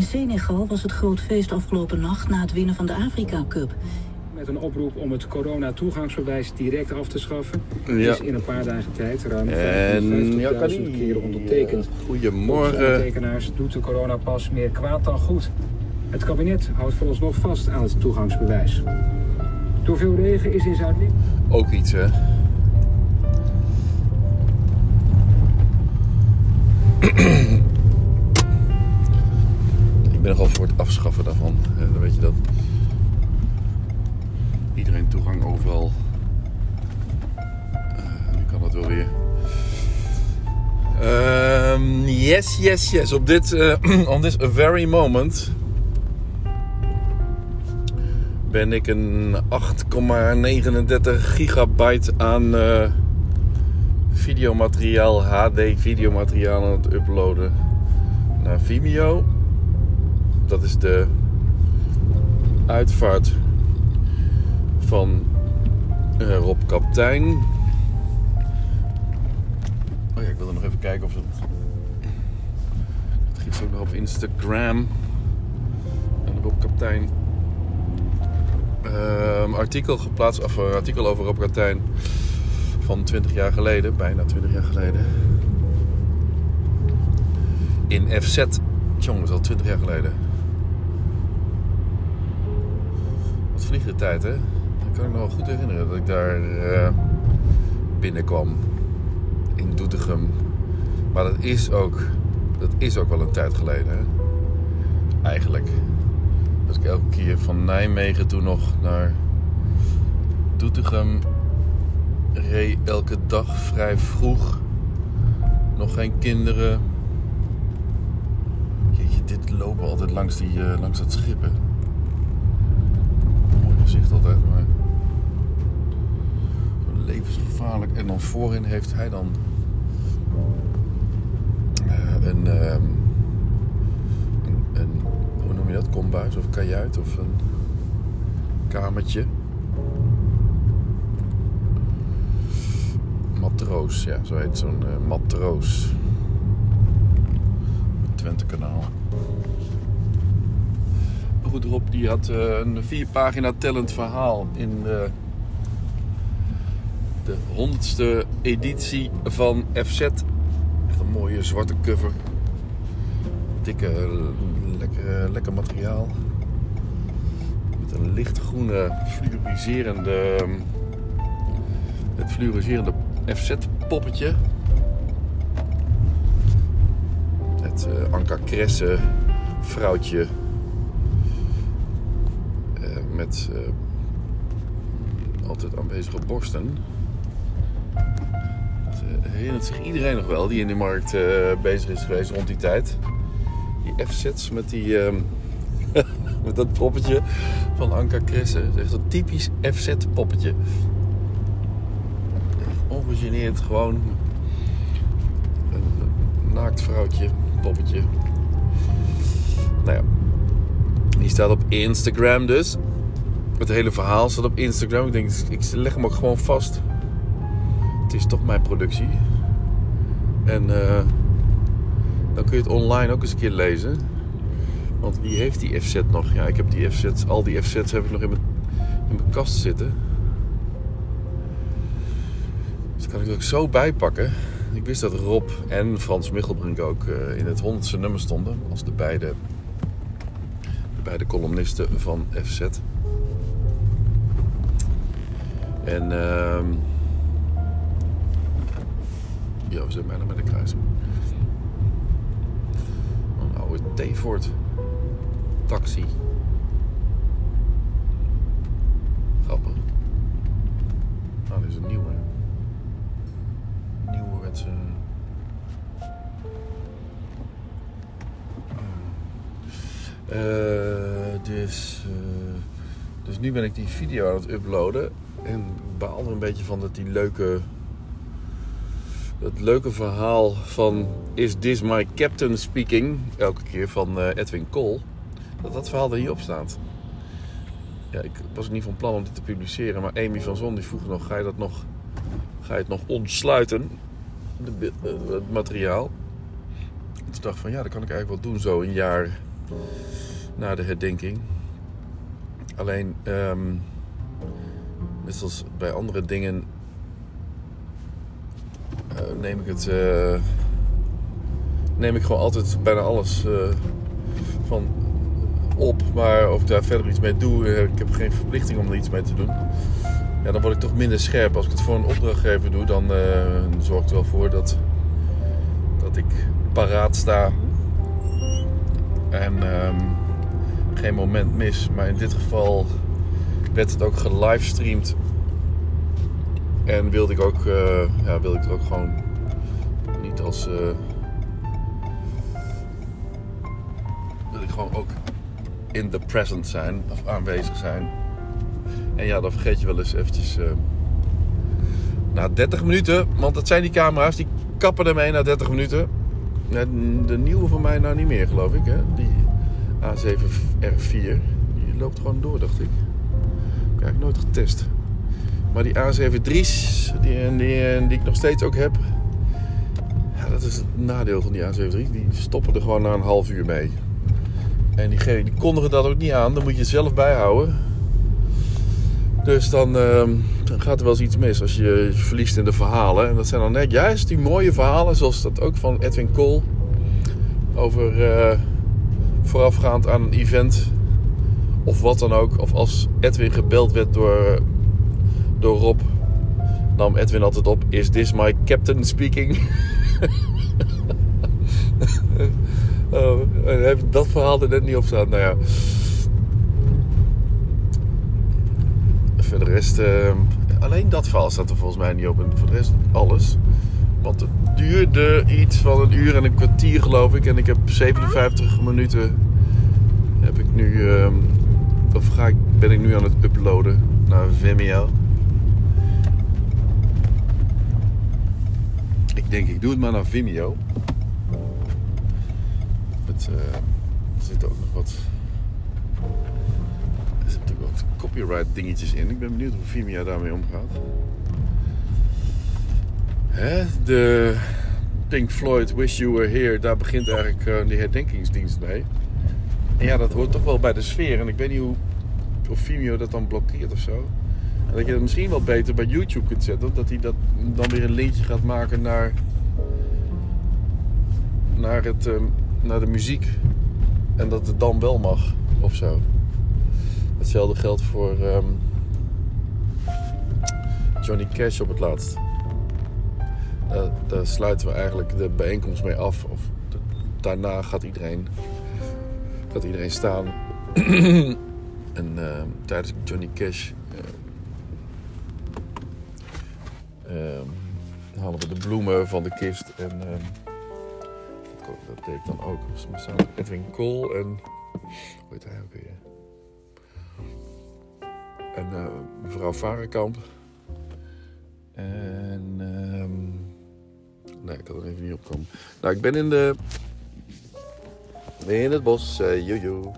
Senegal was het groot feest afgelopen nacht na het winnen van de Afrika Cup. Met een oproep om het corona-toegangsbewijs direct af te schaffen... Ja. is in een paar dagen tijd ruim 50.000 En ja, kan niet. keren ondertekend. Goedemorgen. ondertekenaars doet de coronapas meer kwaad dan goed. Het kabinet houdt vooralsnog vast aan het toegangsbewijs. Door veel regen is in Zuid-Limburg... Ook iets, hè? Ik ben nogal voor het afschaffen daarvan. hè, Dan weet je dat. Iedereen toegang overal. Eh, nu kan dat wel weer. Ehm, yes, yes, yes. Op dit, eh, on this very moment ben ik een 8,39 gigabyte aan eh, videomateriaal, HD videomateriaal aan het uploaden naar Vimeo. Dat is de uitvaart van eh, Rob Kaptein. Oh ja, ik wilde nog even kijken of het. Het giet ook nog op Instagram. En Rob Kaptein ehm, artikel geplaatst, of een artikel over Rob Kaptein van 20 jaar geleden, bijna 20 jaar geleden. In FZ. Jongen, dat is al 20 jaar geleden. Wat hè? Dat kan ik me wel goed herinneren dat ik daar eh, binnenkwam. In Doetinchem. Maar dat is ook, dat is ook wel een tijd geleden, hè? Eigenlijk. Dat ik elke keer van Nijmegen toen nog naar Doetinchem reed elke dag vrij vroeg. Nog geen kinderen. Jeetje, dit lopen altijd langs, die, eh, langs dat schip. Altijd, maar... Levensgevaarlijk. En dan voorin heeft hij dan... eh, een, ehm, een, een... Hoe noem je dat? Kombuis of kajuit of een kamertje. Matroos, ja, zo heet zo'n eh, matroos. Die had eh, een vier pagina tellend verhaal in de, de honderdste editie van FZ. Echt een mooie zwarte cover. Dikke, eh, lekker, lekker materiaal. Met een lichtgroene fluoriserende... Het fluoriserende FZ-poppetje. Het eh, Anka Kresse vrouwtje. Met eh, altijd aanwezige borsten. Eh, herinnert zich iedereen nog wel die in de markt eh, bezig is geweest rond die tijd. Die FZ's met die... ehm, met dat poppetje van Anka Kresse. Het is echt een typisch FZ-poppetje ongegeneerd gewoon een naakt vrouwtje, poppetje. Nou ja, die staat op Instagram dus. Het hele verhaal staat op Instagram. Ik denk, ik leg hem ook gewoon vast. Het is toch mijn productie. En eh, dan kun je het online ook eens een keer lezen. Want wie heeft die FZ nog? Ja, ik heb die FZ's, al die FZ's heb ik nog in mijn, in mijn kast zitten. Dus kan ik ook zo bijpakken. Ik wist dat Rob en Frans Michelbrink ook eh, in het honderdste nummer stonden. Als de beide, de beide columnisten van FZ. En ehm ja, we zijn bijna met de kruising. Een oude T-Ford. Taxi. Grappig. Nou, dit is een nieuwe. Nieuwerwetse... Eh, dus, eh, dus nu ben ik die video aan het uploaden. En baal er een beetje van dat die leuke... Dat leuke verhaal van Is This My Captain Speaking? Elke keer van eh, Edwin Cole. Dat dat verhaal er niet op staat. Ja, ik was niet van plan om dit te publiceren. Maar Amy van Zon die vroeg nog... Ga je, dat nog, ga je het nog ontsluiten? Eh, het materiaal. En toen dacht van ja, dat kan ik eigenlijk wel doen zo een jaar Na de herdenking. Alleen, ehm, net zoals bij andere dingen, eh, neem ik het. eh, neem ik gewoon altijd bijna alles eh, van op. Maar of ik daar verder iets mee doe, ik heb geen verplichting om er iets mee te doen. Ja, dan word ik toch minder scherp. Als ik het voor een opdrachtgever doe, dan zorgt er wel voor dat, dat ik paraat sta. En ehm, geen moment mis. Maar in dit geval werd het ook gelivestreamd. En wilde ik ook, eh, ja, wilde ik ook gewoon niet als. eh wil ik gewoon ook in the present zijn of aanwezig zijn. En ja, dan vergeet je wel eens eventjes. eh, na 30 minuten, want dat zijn die camera's, die kappen ermee na 30 minuten. De nieuwe van mij nou niet meer, geloof ik. Hè? Die A7R4. Die loopt gewoon door, dacht ik. Getest. Maar die A73's, die, die, die ik nog steeds ook heb. Ja, dat is het nadeel van die A73. Die stoppen er gewoon na een half uur mee. En die, die kondigen dat ook niet aan. Dan moet je het zelf bijhouden. Dus dan, ehm, dan gaat er wel eens iets mis als je je verliest in de verhalen. En dat zijn dan net juist die mooie verhalen, zoals dat ook van Edwin Kool. Over eh, voorafgaand aan een event. Of wat dan ook. Of als Edwin gebeld werd door, door Rob. Nam Edwin altijd op: Is this my captain speaking? oh, dat verhaal er net niet op staan. Nou ja. Voor de rest, eh, alleen dat verhaal staat er volgens mij niet op. En voor de rest alles. Want het duurde iets van een uur en een kwartier, geloof ik. En ik heb 57 minuten. Heb ik nu. ehm, of ga ik, ben ik nu aan het uploaden naar Vimeo. Ik denk, ik doe het maar naar Vimeo. Het, eh, er zitten ook nog wat. Er zitten ook wat copyright dingetjes in. Ik ben benieuwd hoe Vimeo daarmee omgaat. Hè? De Pink Floyd Wish You Were Here, daar begint eigenlijk eh, die herdenkingsdienst mee. Ja, dat hoort toch wel bij de sfeer. En ik weet niet hoe, of Vimeo dat dan blokkeert of zo. En dat je het misschien wel beter bij YouTube kunt zetten. Dat hij dat dan weer een linkje gaat maken naar, naar, het, ehm, naar de muziek. En dat het dan wel mag of zo. Hetzelfde geldt voor ehm, Johnny Cash op het laatst. Daar, daar sluiten we eigenlijk de bijeenkomst mee af. Of daarna gaat iedereen, gaat iedereen staan. en ehm, tijdens Johnny Cash ehm, halen we de bloemen van de kist. En dat, dat deed ik dan ook. Dus Edwin Kool en... Hoe heet hij ook weer? En eh, mevrouw Varenkamp. En... nee, ik kan er even niet op komen. Nou, ik ben in de... In het bos. eh jojo.